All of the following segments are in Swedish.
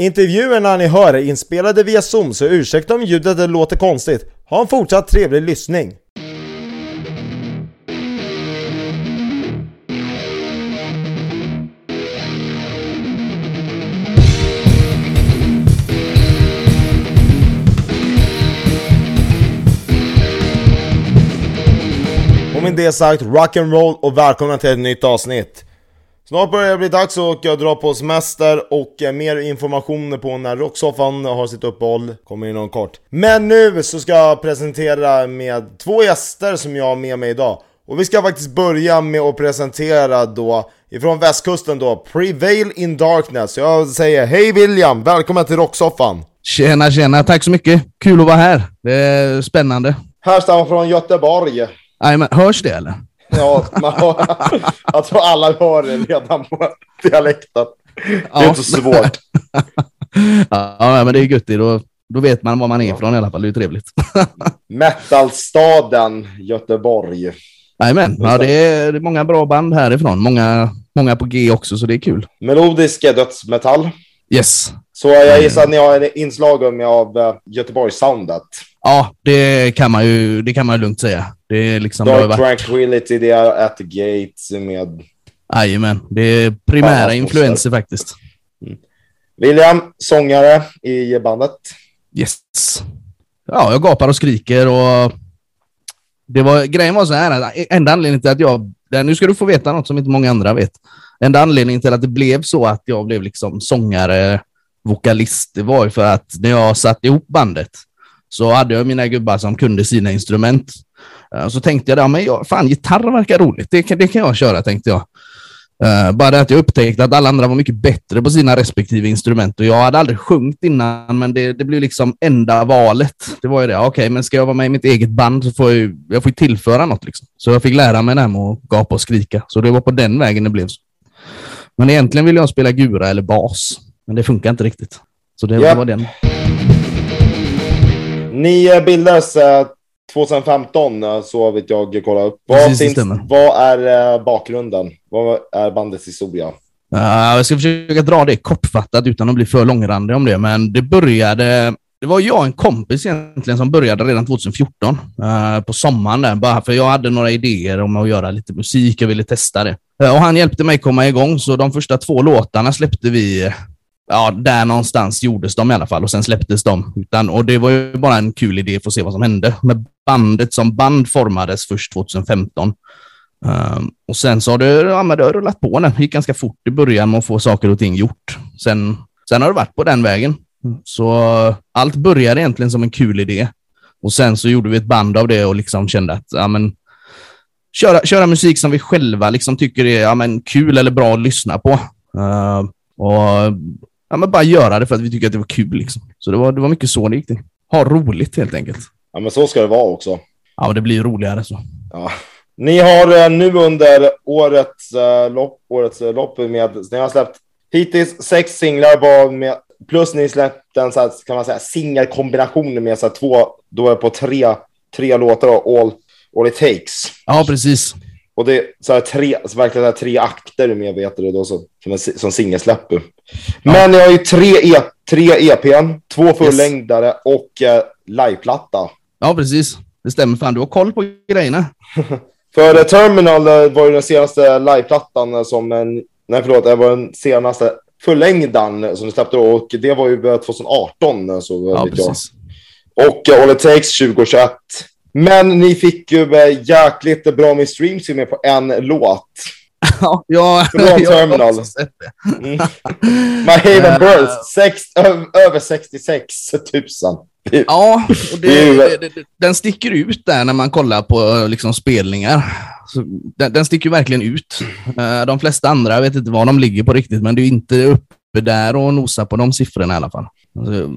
Intervjuerna ni hör är inspelade via Zoom så ursäkta om ljudet låter konstigt. Ha en fortsatt trevlig lyssning! Och med det sagt, rock'n'roll och välkomna till ett nytt avsnitt! Snart börjar det bli dags att dra på semester och eh, mer information på när Rocksoffan har sitt uppehåll kommer inom kort. Men nu så ska jag presentera med två gäster som jag har med mig idag. Och vi ska faktiskt börja med att presentera då ifrån västkusten då, Prevail in Darkness. Jag säger hej William, välkommen till Rocksoffan! Tjena, tjena. Tack så mycket. Kul att vara här. Det är spännande. Härstammar från Göteborg. Jajamän, hörs det eller? Ja, man jag tror alla hör det redan på dialekten. Det är Ja. inte så svårt. Ja, men det är gött. Då, då vet man var man är ifrån i alla fall. Det är trevligt. Metalstaden Göteborg. Jajamän, ja, det är det är många bra band härifrån. Många, många på G också, så det är kul. Melodisk dödsmetall. Yes. Så jag gissar att ni har en inslag med av eh, Göteborgs-soundet. Ja, det kan man ju, det kan man lugnt säga. Det är liksom... Dark varit- Tranquility, det är At the Gates med Jajamän, det är primära Ja, influenser faktiskt. William, sångare i bandet. Yes. Ja, jag gapar och skriker och det var, grejen var så här, enda anledningen till att jag, nu ska du få veta något som inte många andra vet. Enda anledningen till att det blev så att jag blev liksom sångare, vokalist, det var ju för att när jag satte ihop bandet så hade jag mina gubbar som kunde sina instrument. Eh, så tänkte jag, ja, men jag, fan gitarr verkar roligt, det kan, det kan jag köra tänkte jag. Eh, bara det att jag upptäckte att alla andra var mycket bättre på sina respektive instrument och jag hade aldrig sjungit innan, men det, det blev liksom enda valet. Det var ju det, okej, men ska jag vara med i mitt eget band så får jag ju jag får tillföra något. Liksom. Så jag fick lära mig det här med att gapa och skrika. Så det var på den vägen det blev så. Men egentligen ville jag spela gura eller bas, men det funkar inte riktigt. Så det Ja. var den. Ni bildades eh, 2015, eh, så vet jag kolla upp. Vad, Precis, finns, vad är eh, bakgrunden? Vad är bandets historia? Uh, jag ska försöka dra det kortfattat utan att bli för långrandig om det, men det började... Det var jag och en kompis egentligen som började redan 2014 eh, på sommaren där, bara för jag hade några idéer om att göra lite musik, jag ville testa det. Eh, och han hjälpte mig komma igång, så de första två låtarna släppte vi, ja, där någonstans gjordes de i alla fall och sen släpptes de. Utan, och det var ju bara en kul idé för att se vad som hände. Men bandet som band formades först 2015. Um, och sen så har det, ja, men det har rullat på. Det gick ganska fort i början med att få saker och ting gjort. Sen, sen har det varit på den vägen. Så uh, allt började egentligen som en kul idé. Och sen så gjorde vi ett band av det och liksom kände att ja, men, köra, köra musik som vi själva liksom tycker är ja, men, kul eller bra att lyssna på. Uh, och ja, men bara göra det för att vi tycker att det var kul. Liksom. Så det var, det var mycket så det gick till. Ha roligt helt enkelt. Ja, men så ska det vara också. Ja, och det blir ju roligare så. Ja. Ni har eh, nu under årets eh, lopp, årets eh, lopp med, ni har släppt hittills sex singlar var med, plus ni släppt en så här, kan man säga singelkombination med så här, två, då är det på tre, tre låtar då, all, all it takes. Ja, precis. Och det är så här tre, så verkligen här tre akter med vet du, då, som, som singelsläpp. Men ni har ju tre, e, tre EPn, två fullängdare och eh, liveplatta. Ja, precis. Det stämmer. Fan, du har koll på grejerna. För eh, Terminal eh, var ju den senaste liveplattan som en, nej förlåt, det var den senaste fullängdan som du släppte då, och det var ju eh, 2018 eh, så Ja, vet jag. precis. Och All It Takes 2021. Men ni fick ju eh, jäkligt bra med streams med på en låt. Ja, jag, Från Terminal. det. Mm. My Haven Eh. Birds, sex, över 66 000. Ja, och Det det, det, den sticker ut där när man kollar på liksom, spelningar. Så den, den sticker verkligen ut. Eh, De flesta andra, vet inte var de ligger på riktigt, men det är inte uppe där och nosar på de siffrorna i alla fall. Alltså,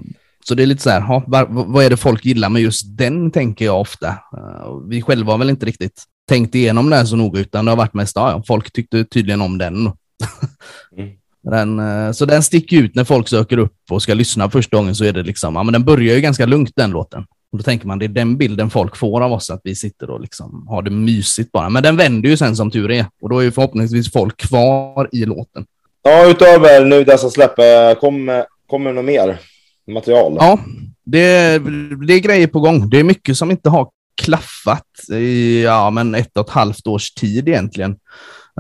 Så det är lite så här, ha, var, vad är det folk gillar med just den, tänker jag ofta. Eh, Vi själva har väl inte riktigt tänkt igenom det här så noga, utan det har varit mest, ja, folk tyckte tydligen om den. Mm. Den, eh, så den sticker ut när folk söker upp och ska lyssna första gången så är det liksom, ja men den börjar ju ganska lugnt den låten. Och då tänker man det är den bilden folk får av oss, att vi sitter och liksom har det mysigt bara. Men den vänder ju sen som tur är och då är ju förhoppningsvis folk kvar i låten. Ja, utöver nu dessa släpp, eh, kom, kommer det något mer material? Ja, det, det är grejer på gång. Det är mycket som inte har klaffat i ja, men ett och ett halvt års tid egentligen.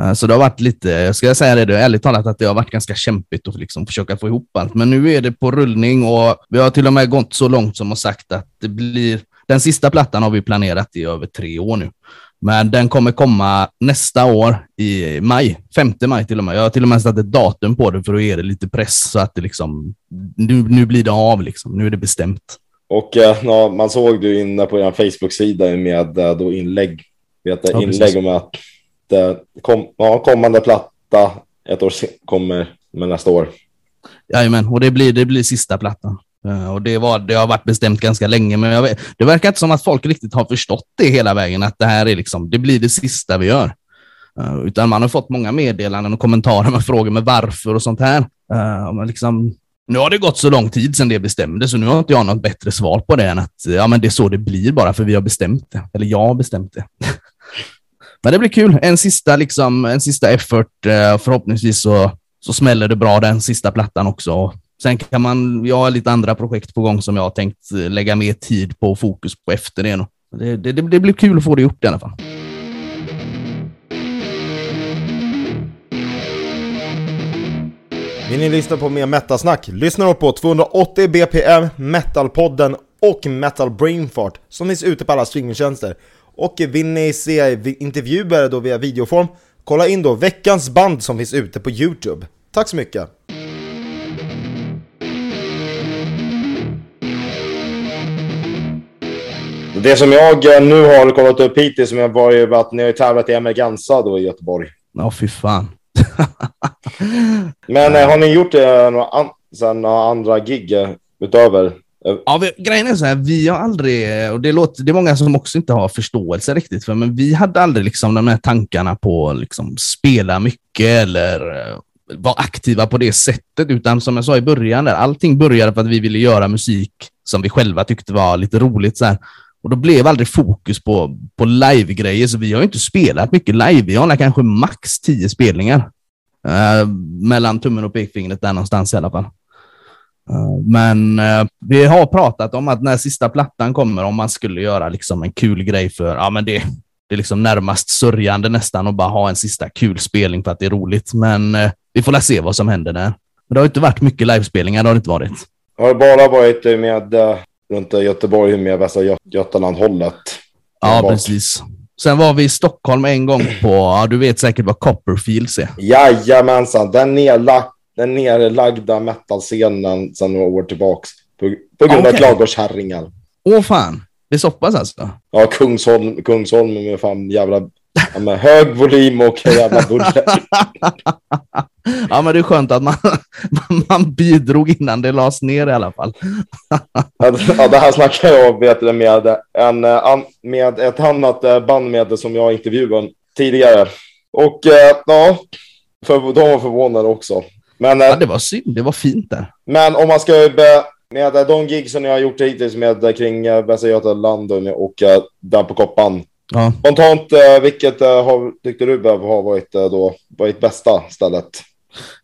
Eh, så det har varit lite, jag ska säga det, det ärligt talat att det har varit ganska kämpigt att liksom försöka få ihop allt. Men nu är det på rullning och vi har till och med gått så långt som att sagt att det blir, den sista plattan har vi planerat i över tre år nu. Men den kommer komma nästa år i maj, 5 maj till och med. Jag har till och med satt ett datum på det för att ge det lite press så att det liksom, nu, nu blir det av liksom. Nu är det bestämt. Och eh, ja, man såg du inne på er Facebook-sida med eh, då inlägg, vet, ja, inlägg om att det kom, ja, kommande platta ett år kommer med nästa år. Jajamän, och det blir, det blir sista plattan. Eh, och det, var, det har varit bestämt ganska länge, men vet, det verkar inte som att folk riktigt har förstått det hela vägen, att det här är liksom, det blir det sista vi gör. Eh, utan man har fått många meddelanden och kommentarer med frågor med varför och sånt här. Uh, liksom, nu har det gått så lång tid sedan det bestämdes, så nu har inte jag något bättre svar på det än att ja, men det är så det blir bara för vi har bestämt det. Eller jag har bestämt det. men det blir kul. En sista, liksom, en sista effort. Förhoppningsvis så, så smäller det bra den sista plattan också. Sen kan man, jag har lite andra projekt på gång som jag har tänkt eh, lägga mer tid på och fokus på efter det. Det, det, det blir kul att få det gjort i alla fall. Vill ni lyssna på mer metasnack? Lyssna då på 280 BPM, Metalpodden och Metal Brainfart som finns ute på alla streamingtjänster. Och vill ni se intervjuer då via videoform, kolla in då veckans band som finns ute på Youtube. Tack så mycket! Det som jag eh, nu har kollat upp hittills som jag var ju att ni har tävlat i Emerganza då i Göteborg. Ja, fy fan. Men äh, har ni gjort det några, an sen, några andra gig eh, utöver? Ja, vi, grejen är så här, vi har aldrig, och det, låter, det är många som också inte har förståelse riktigt för, men vi hade aldrig liksom de här tankarna på att liksom spela mycket eller vara aktiva på det sättet, utan som jag sa i början, där, allting började för att vi ville göra musik som vi själva tyckte var lite roligt. Så här. Och då blev aldrig fokus på, på live-grejer, så vi har inte spelat mycket live. Vi har kanske max tio spelningar. Eh, mellan tummen och pekfingret där någonstans i alla fall. Eh, men eh, vi har pratat om att när sista plattan kommer, om man skulle göra liksom en kul grej för, ja men det, det är liksom närmast sörjande nästan att bara ha en sista kul spelning för att det är roligt. Men eh, vi får se vad som händer där. Men det har inte varit mycket livespelningar, det har det inte varit. Har det bara varit med eh, runt Göteborg med Västra Götaland-hållet. Ja, bort. precis. Sen var vi i Stockholm en gång på, ja, du vet säkert vad Copperfields är. Jajamensan, den, nedlag, den nedlagda metalscenen sedan några år tillbaks. På, på grund okay. av klagårdskärringar. Åh fan, det är så pass alltså? Ja, Kungsholm, Kungsholm med fan jävla Ja, med hög volym och jävla buller. ja, men det är skönt att man, man bidrog innan det lades ner i alla fall. ja, det här snackar jag vet du, med, en, med ett annat eh, band med som jag intervjuade tidigare. Och eh, ja, för, de var förvånade också. Men, ja, det var synd. Det var fint där. Men om man ska med de gig som jag har gjort hittills med kring Västra Götaland och där på Koppan Ja. Spontant, eh, vilket eh, har, tyckte du har varit eh, då, varit bästa stället?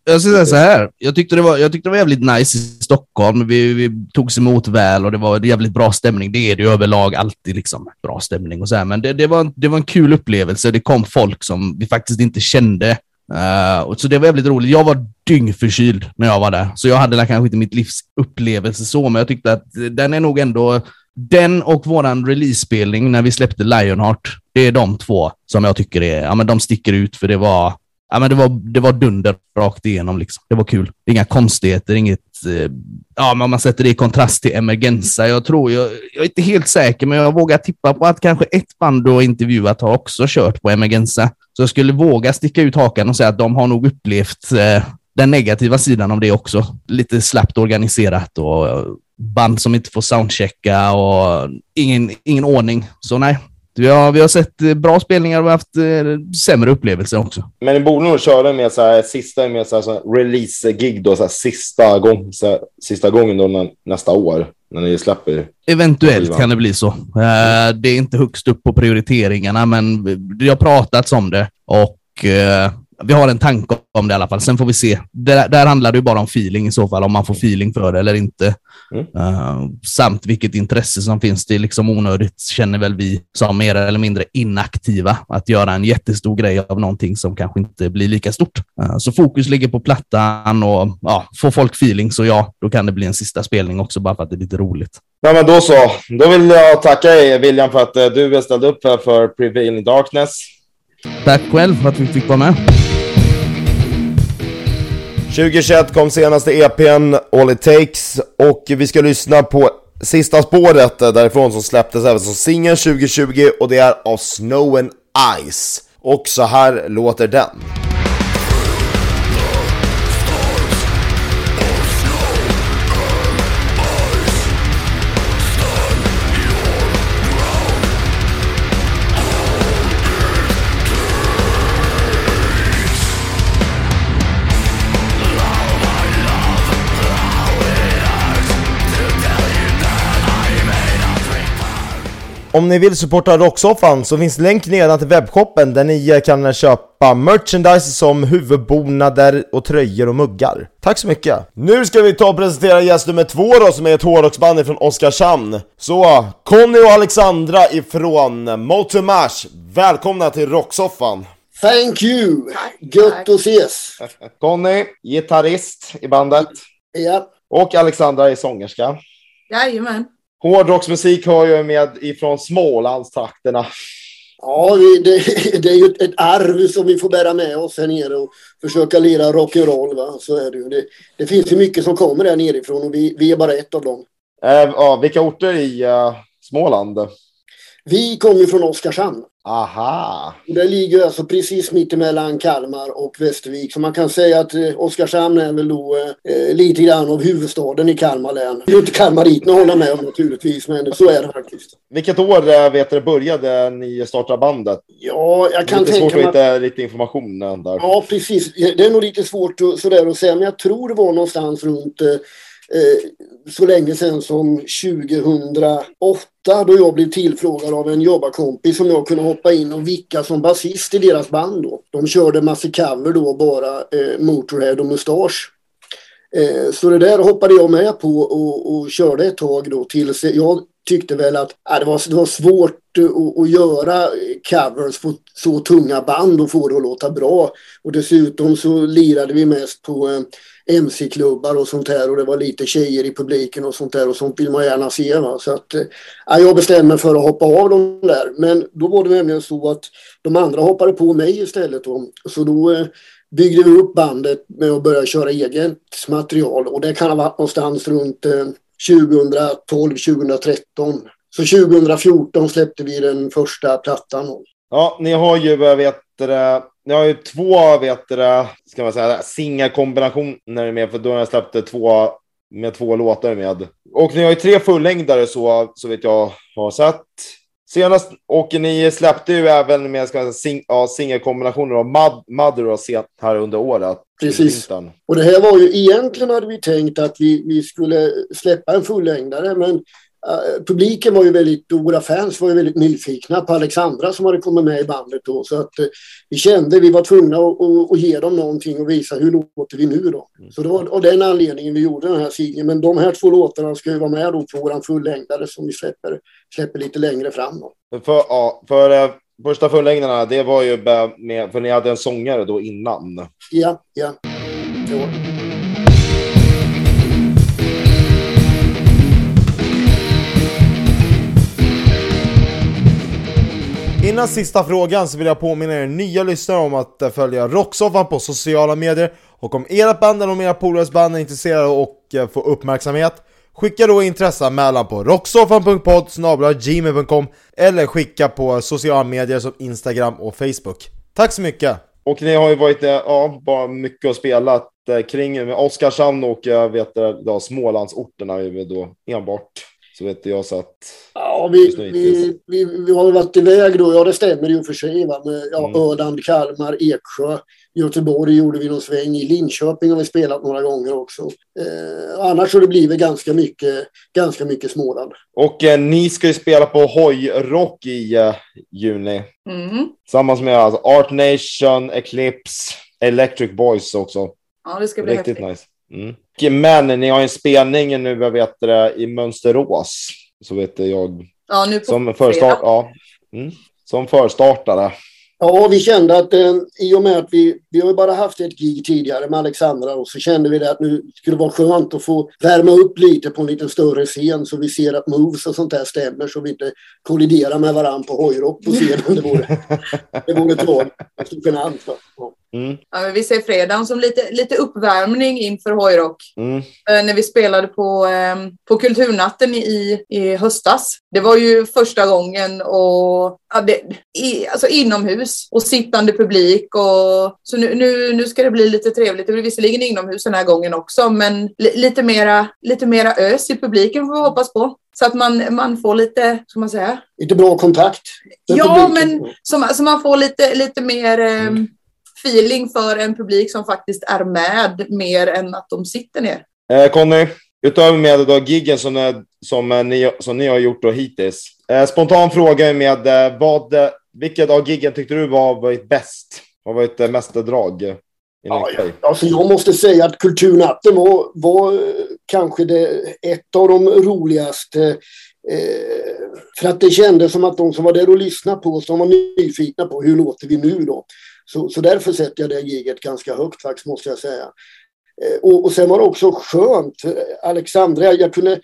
Jag ska säga så här, jag tyckte det var, jag tyckte det var jävligt nice i Stockholm. Vi, vi togs emot väl och det var jävligt bra stämning. Det är det ju överlag alltid, liksom, bra stämning och så här. Men det, det, var, det var en kul upplevelse. Det kom folk som vi faktiskt inte kände. Uh, så det var jävligt roligt. Jag var dyngförkyld när jag var där, så jag hade kanske inte mitt livs upplevelse så, men jag tyckte att den är nog ändå den och våran release-spelning när vi släppte Lionheart, det är de två som jag tycker är, ja men de sticker ut för det var, ja men det var, det var dunder rakt igenom liksom. Det var kul. Inga konstigheter, inget, eh, ja men om man sätter det i kontrast till Emergenza. Jag tror, jag, jag är inte helt säker, men jag vågar tippa på att kanske ett band du har intervjuat har också kört på Emergenza. Så jag skulle våga sticka ut hakan och säga att de har nog upplevt eh, den negativa sidan av det också. Lite slappt organiserat och band som inte får soundchecka och ingen, ingen ordning. Så nej, vi har, vi har sett eh, bra spelningar och haft eh, sämre upplevelser också. Men ni borde nog köra med så här, sista med så här, release-gig då, så här, sista, gång, så här, sista gången då när, nästa år, när ni släpper. Eventuellt kan det bli så. Uh, det är inte högst upp på prioriteringarna, men det har pratats om det och vi har en tanke om det i alla fall. Sen får vi se. Där, där handlar det ju bara om feeling i så fall, om man får feeling för det eller inte. Mm. Uh, samt vilket intresse som finns. Det är liksom onödigt, känner väl vi, som mer eller mindre inaktiva, att göra en jättestor grej av någonting som kanske inte blir lika stort. Uh, så fokus ligger på plattan och ja, får folk feeling så ja, då kan det bli en sista spelning också bara för att det är lite roligt. Ja, men då så. Då vill jag tacka dig, William, för att uh, du ställde upp här för Prevailing Darkness. Tack själv för att vi fick vara med. 2021 kom senaste EPn All It Takes och vi ska lyssna på sista spåret därifrån som släpptes även som singel 2020 och det är av Snow and Ice. Och så här låter den. Om ni vill supporta Rocksoffan så finns länk nedan till webbshoppen där ni kan köpa merchandise som huvudbonader och tröjor och muggar. Tack så mycket! Nu ska vi ta och presentera gäst nummer två då som är ett hårdrocksband från Oskarshamn. Så, Conny och Alexandra ifrån Motomash, välkomna till Rocksoffan! Thank you! Gött att ses! Conny, gitarrist i bandet. Ja. Och Alexandra är sångerska. Jajamän. Hårdrocksmusik har ju med ifrån Smålandstrakterna. Ja, det, det är ju ett arv som vi får bära med oss här nere och försöka lira rock'n'roll. Va? Så är det ju. Det, det, finns ju mycket som kommer där nerifrån och vi, vi är bara ett av dem. Äh, ja, vilka orter i uh, Småland? Vi kommer från Oskarshamn. Aha. Det ligger alltså precis mittemellan Kalmar och Västervik. Så man kan säga att eh, Oskarshamn är väl då eh, lite grann av huvudstaden i Kalmar län. Det är inte kalmariterna hålla med om naturligtvis, men så är det faktiskt. Vilket år eh, vet du, började ni starta bandet? Ja, jag kan tänka mig... Är svårt att hitta lite information där. Ja, precis. Det är nog lite svårt att, sådär att säga, men jag tror det var någonstans runt Eh, Eh, så länge sedan som 2008 då jag blev tillfrågad av en jobbarkompis som jag kunde hoppa in och vicka som basist i deras band då. De körde massa cover då bara eh, Motorhead och Mustasch. Eh, så det där hoppade jag med på och, och körde ett tag då tills jag tyckte väl att äh, det, var, det var svårt att, att göra covers på så tunga band och få det att låta bra. Och dessutom så lirade vi mest på eh, mc-klubbar och sånt här och det var lite tjejer i publiken och sånt där och sånt vill man gärna se. Va? Så att, ja, jag bestämde mig för att hoppa av de där. Men då var det nämligen så att de andra hoppade på mig istället. Då. Så då eh, byggde vi upp bandet med att börja köra eget material och det kan ha varit någonstans runt eh, 2012, 2013. Så 2014 släppte vi den första plattan. Ja, ni har ju, vad vet eh, ni har ju två, vet det, ska man säga, singelkombinationer med, för då har jag släppt två med två låtar med. Och ni har ju tre fullängdare så, så vet jag har sett. Senast, och ni släppte ju även med ska sing, ja, singelkombinationer av Mud, Mother och sent här under året. Precis. Och det här var ju egentligen hade vi tänkt att vi, vi skulle släppa en fullängdare, men publiken var ju väldigt, och våra fans var ju väldigt nyfikna på Alexandra som hade kommit med i bandet då. Så att uh, vi kände vi var tvungna att, att, att, ge dem någonting och visa hur låter vi nu då. Mm. Så det var av den anledningen vi gjorde den här singeln. Men de här två låtarna ska ju vara med då på våran fullängdare som vi släpper, släpper lite längre fram. Då. För, ja, för uh, första fullängdarna, det var ju med, för ni hade en sångare då innan. Ja, ja. ja. Innan sista frågan så vill jag påminna er nya lyssnare om att följa Rocksoffan på sociala medier och om ert band eller om era polares band är intresserade och eh, få uppmärksamhet Skicka då intresseanmälan på rocksoffan.podd gmail.com eller skicka på sociala medier som Instagram och Facebook. Tack så mycket! Och ni har ju varit, eh, ja, bara mycket och spelat eh, kring med Oskarshamn och jag vet då, Smålandsorterna då enbart. Så vet jag så att... Ja, vi, vi, vi, vi har varit iväg då. Ja, det stämmer ju för sig. Va? Med, ja, mm. Öland, Kalmar, Eksjö, Göteborg gjorde vi någon sväng. I Linköping har vi spelat några gånger också. Eh, annars har det blivit ganska mycket, ganska mycket Småland. Och eh, ni ska ju spela på Hoj Rock i eh, juni. Mm. Tillsammans med alltså, Art Nation, Eclipse, Electric Boys också. Ja, det ska bli Riktigt häftigt. nice. Mm. Men ni har en spelning nu, jag vet det, i Mönsterås. Så vet jag. Ja, nu på Som förstart, ja. Mm. Som förstartare. Ja, vi kände att eh, i och med att vi, vi har ju bara haft ett gig tidigare med Alexandra och så kände vi det att nu skulle det vara skönt att få värma upp lite på en lite större scen så vi ser att moves och sånt där stämmer så vi inte kolliderar med varandra på hojrock på scenen. Det vore, det vore tragiskt. Mm. Ja, vi ser fredagen som lite, lite uppvärmning inför hojrock. Mm. Eh, när vi spelade på, eh, på Kulturnatten i, i höstas. Det var ju första gången och ja, det, i, alltså inomhus och sittande publik. Och, så nu, nu, nu ska det bli lite trevligt. Det blir visserligen inomhus den här gången också, men li, lite, mera, lite mera ös i publiken får vi hoppas på. Så att man, man får lite, ska man säga? Lite bra kontakt. Ja, publiken. men så, man- så man får lite, lite mer eh, feeling för en publik som faktiskt är med mer än att de sitter ner. Eh, Conny, utöver med då giggen som, eh, som, eh, ni, som ni har gjort då hittills. Eh, spontan fråga med eh, vad, vilket av giggen tyckte du var varit bäst? Vad var varit eh, mest drag? eh, Ja? Alltså jag måste säga att Kulturnatten var, var kanske det, ett av de roligaste. Eh, för att det kändes som att de som var där och lyssnade på oss, de var nyfikna på hur låter vi nu då. Så, så därför sätter jag det giget ganska högt faktiskt måste jag säga. Eh, och, och sen var det också skönt, eh, Alexandra, jag, kunde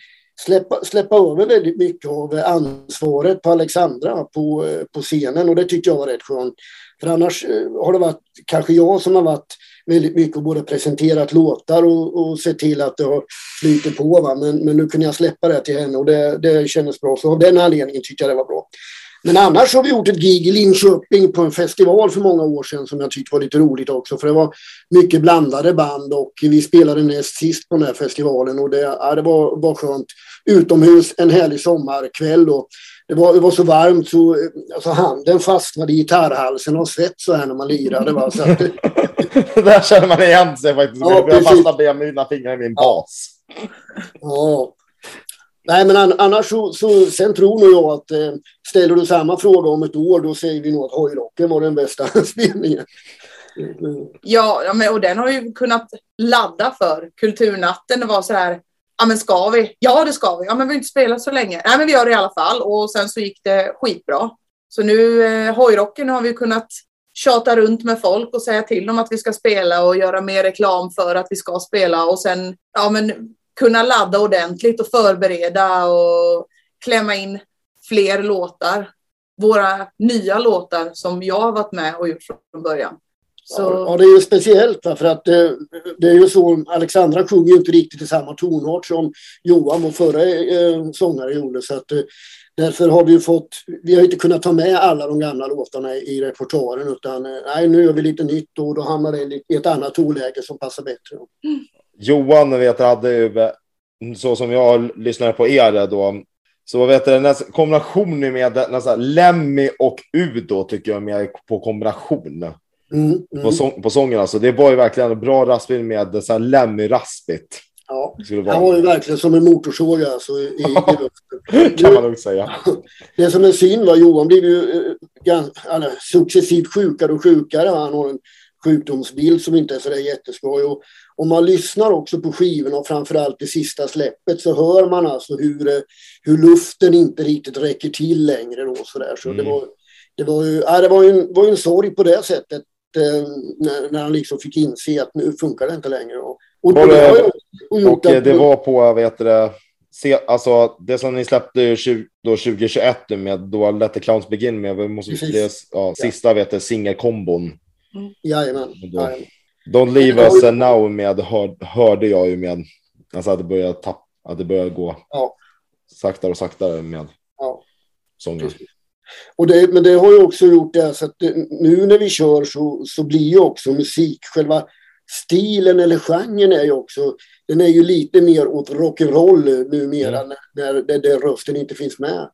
släppa, släppa över väldigt mycket av ansvaret på Alexandra på, eh, på scenen och det tyckte jag var rätt skönt. För annars har det varit kanske jag som har varit väldigt mycket och både presenterat låtar och, och sett till att det har flutit på. Va? Men, men nu kunde jag släppa det till henne och det, det kändes bra. Så av den anledningen tyckte jag det var bra. Men annars har vi gjort ett gig i Linköping på en festival för många år sedan som jag tyckte var lite roligt också. För det var mycket blandade band och vi spelade näst sist på den här festivalen och det, ja, det var, var skönt. Utomhus en härlig sommarkväll och det var, det var så varmt så alltså handen fastnade i gitarrhalsen av svett så här när man lirade. Va? Så att, Där känner man igen sig faktiskt. Ja, Ja, jag fastnar med mina fingrar i min bas. Ja. Nej, men annars så, så, sen tror nog jag att eh, ställer du samma fråga om ett år, då säger vi nog att hojrocken var den bästa spelningen. Mm. Ja, ja, men, och den har ju kunnat ladda för kulturnatten. Det var så här, ja men ska vi? Ja det ska vi. Ja men vi har inte spelat så länge. Nej men vi gör det i alla fall. Och sen så gick det skitbra. Så nu eh, hojrocken har vi kunnat tjata runt med folk och säga till dem att vi ska spela och göra mer reklam för att vi ska spela och sen ja men kunna ladda ordentligt och förbereda och klämma in fler låtar. Våra nya låtar som jag har varit med och gjort från början. Så... Ja, det är ju speciellt för att eh, det är ju så, Alexandra sjunger ju inte riktigt i samma tonart som Johan, vår förra eh, sångare, gjorde. Så att, eh, därför har vi fått, vi har inte kunnat ta med alla de gamla låtarna i repertoaren utan eh, nej, nu gör vi lite nytt och då hamnar det i ett annat tonläge som passar bättre. Johan vet hade ju, så som jag lyssnade på er då, så vet du, här kombinationen med nästan Lemmy och Udo tycker jag mer på kombination. Mm, mm. På, sång, på sången alltså. Det var ju verkligen en bra raspbil med Lemmy-raspigt. Ja, han var ju verkligen som en motorsåg alltså, i, i luften. kan man nog säga. Det som är synd var Johan blev ju eller, successivt sjukare och sjukare. Han har en sjukdomsbild som inte är så där jätteskoj. Och om man lyssnar också på skivorna och framförallt det sista släppet så hör man alltså hur, eh, hur luften inte riktigt räcker till längre. Då, så där. Så Mm. det, var, det, var ju, ja, det var ju en, var en sorg på det sättet. Eh, när, när han liksom fick inse att nu funkar det inte längre. Och, och, Var det- det och Och eh, att- det var på, vet du se, alltså det som ni släppte ju 20, då 2021 nu med då Let the Clowns Begin med, måste, det, ja, sista vet du, singelkombon. Jajamän. Då- jajamän. Don't leave us now med, hör, hörde jag ju med, alltså att det började tappa, att det började gå Ja. saktare och saktare med Ja. sången. Och det, men det har ju också gjort det så att det, nu när vi kör så, så blir ju också musik, själva stilen eller genren är ju också, den är ju lite mer åt rock'n'roll numera Mm. när, när, när rösten inte finns med.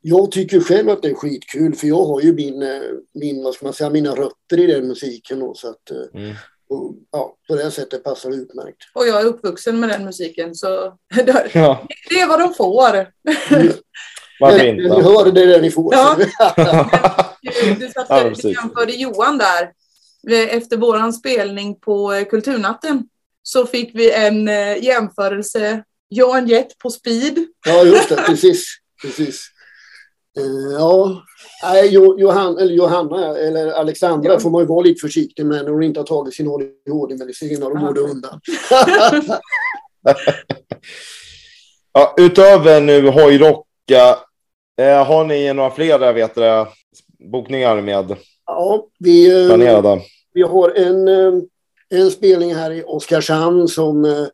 Jag tycker själv att det är skitkul för jag har ju min, eh, min vad ska man säga, mina rötter i den musiken. Och så att, eh, Mm. Och, ja, på det sättet passar det utmärkt. Och jag är uppvuxen med den musiken så det Ja, är vad de får. varför Det- Ni inte? hör, det är det ni får. Ja. Ja. Du satt Ja, du precis. jämförde Johan där. eh, efter våran spelning på eh, Kulturnatten så fick vi en eh, jämförelse Johan Jett på speed. Ja, just det. Precis. precis. Ja, Nej, Jo- Johan, eller Johanna eller Alexandra Ja. får man ju vara lite försiktig med när hon inte har tagit sin ADHD-medicin går det undan. Ja, utöver nu hojrocka, eh, har ni några fler jag vet bokningar med Ja, vi, eh, planerade? vi har en, eh, en spelning här i Oskarshamn som eh,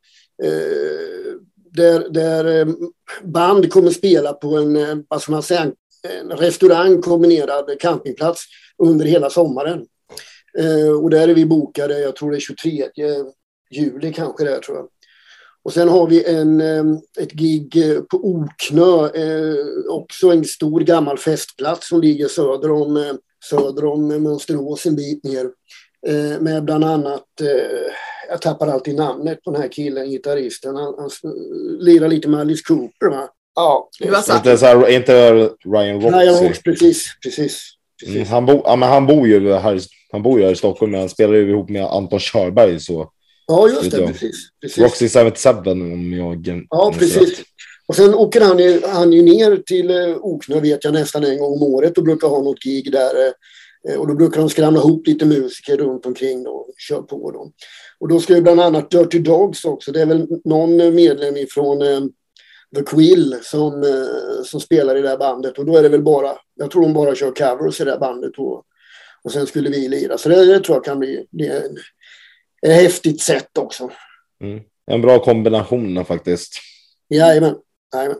där, där band kommer spela på en, vad ska man säga, en restaurang kombinerad campingplats under hela sommaren. Eh, och där är vi bokade, jag tror det är 23 juli kanske det är, tror jag. Och sen har vi en, ehm, ett gig eh, på Oknö, eh, också en stor gammal festplats som ligger söder om, eh, söder om Mönsterås en bit ner. Eh, med bland annat, eh, jag tappar alltid namnet på den här killen, gitarristen. Han, han lirar lite med Alice Cooper va? Ja, sagt- Inte, så här, inte Ryan Roxy? Ryan Hawks, precis, precis. precis. Mm, han, bo, ja, men han bor ju här, han bor ju här i Stockholm, men han spelar ju ihop med Anton Körberg. Så Ja, just det, precis. precis. Roxy 77 om jag... Ja, precis. Och sen åker han, ju- han ju ner till eh, Oknö vet jag nästan en gång om året och brukar ha något gig där. eh, Och då brukar de skramla ihop lite musiker runt omkring då och kör på dem. Och då ska ju bland annat Dirty Dogs också. Det är väl någon medlem ifrån eh, The Quill som, eh, som spelar i det här bandet. Och då är det väl bara, jag tror de bara kör covers i det här bandet. Och, och sen skulle vi lira. Så det, det tror jag kan bli det är en, ett häftigt sätt också. Mm. En bra kombination faktiskt. Jajamän. Jajamän.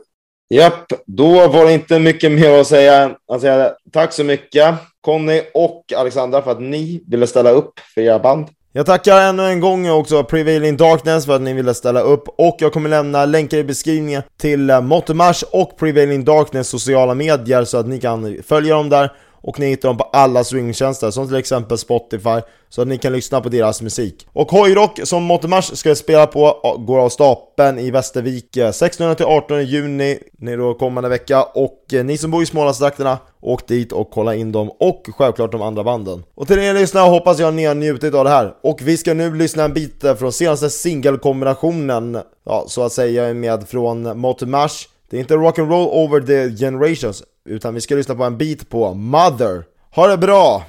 Japp, då var det inte mycket mer att säga. att säga. Tack så mycket Conny och Alexandra för att ni ville ställa upp för era band. Jag tackar ännu en gång också Prevailing Darkness för att ni ville ställa upp. Och jag kommer lämna länkar i beskrivningen till eh, Mottomars och Prevailing Darkness sociala medier så att ni kan följa dem där och ni hittar dem på alla streamingtjänster som till exempel Spotify så att ni kan lyssna på deras musik. Och Hojrock som Mottomars ska spela på går av stapeln i Västervik 16-18 juni, nu då kommande vecka och eh, ni som bor i Smålandstrakterna åk dit och kolla in dem och självklart de andra banden. Och till er lyssnare hoppas jag ni har njutit av det här och vi ska nu lyssna en bit från senaste singelkombinationen, ja så att säga med från Mottomars. Det är inte rock'n'roll over the generations utan vi ska lyssna på en bit på Mother. Ha det bra!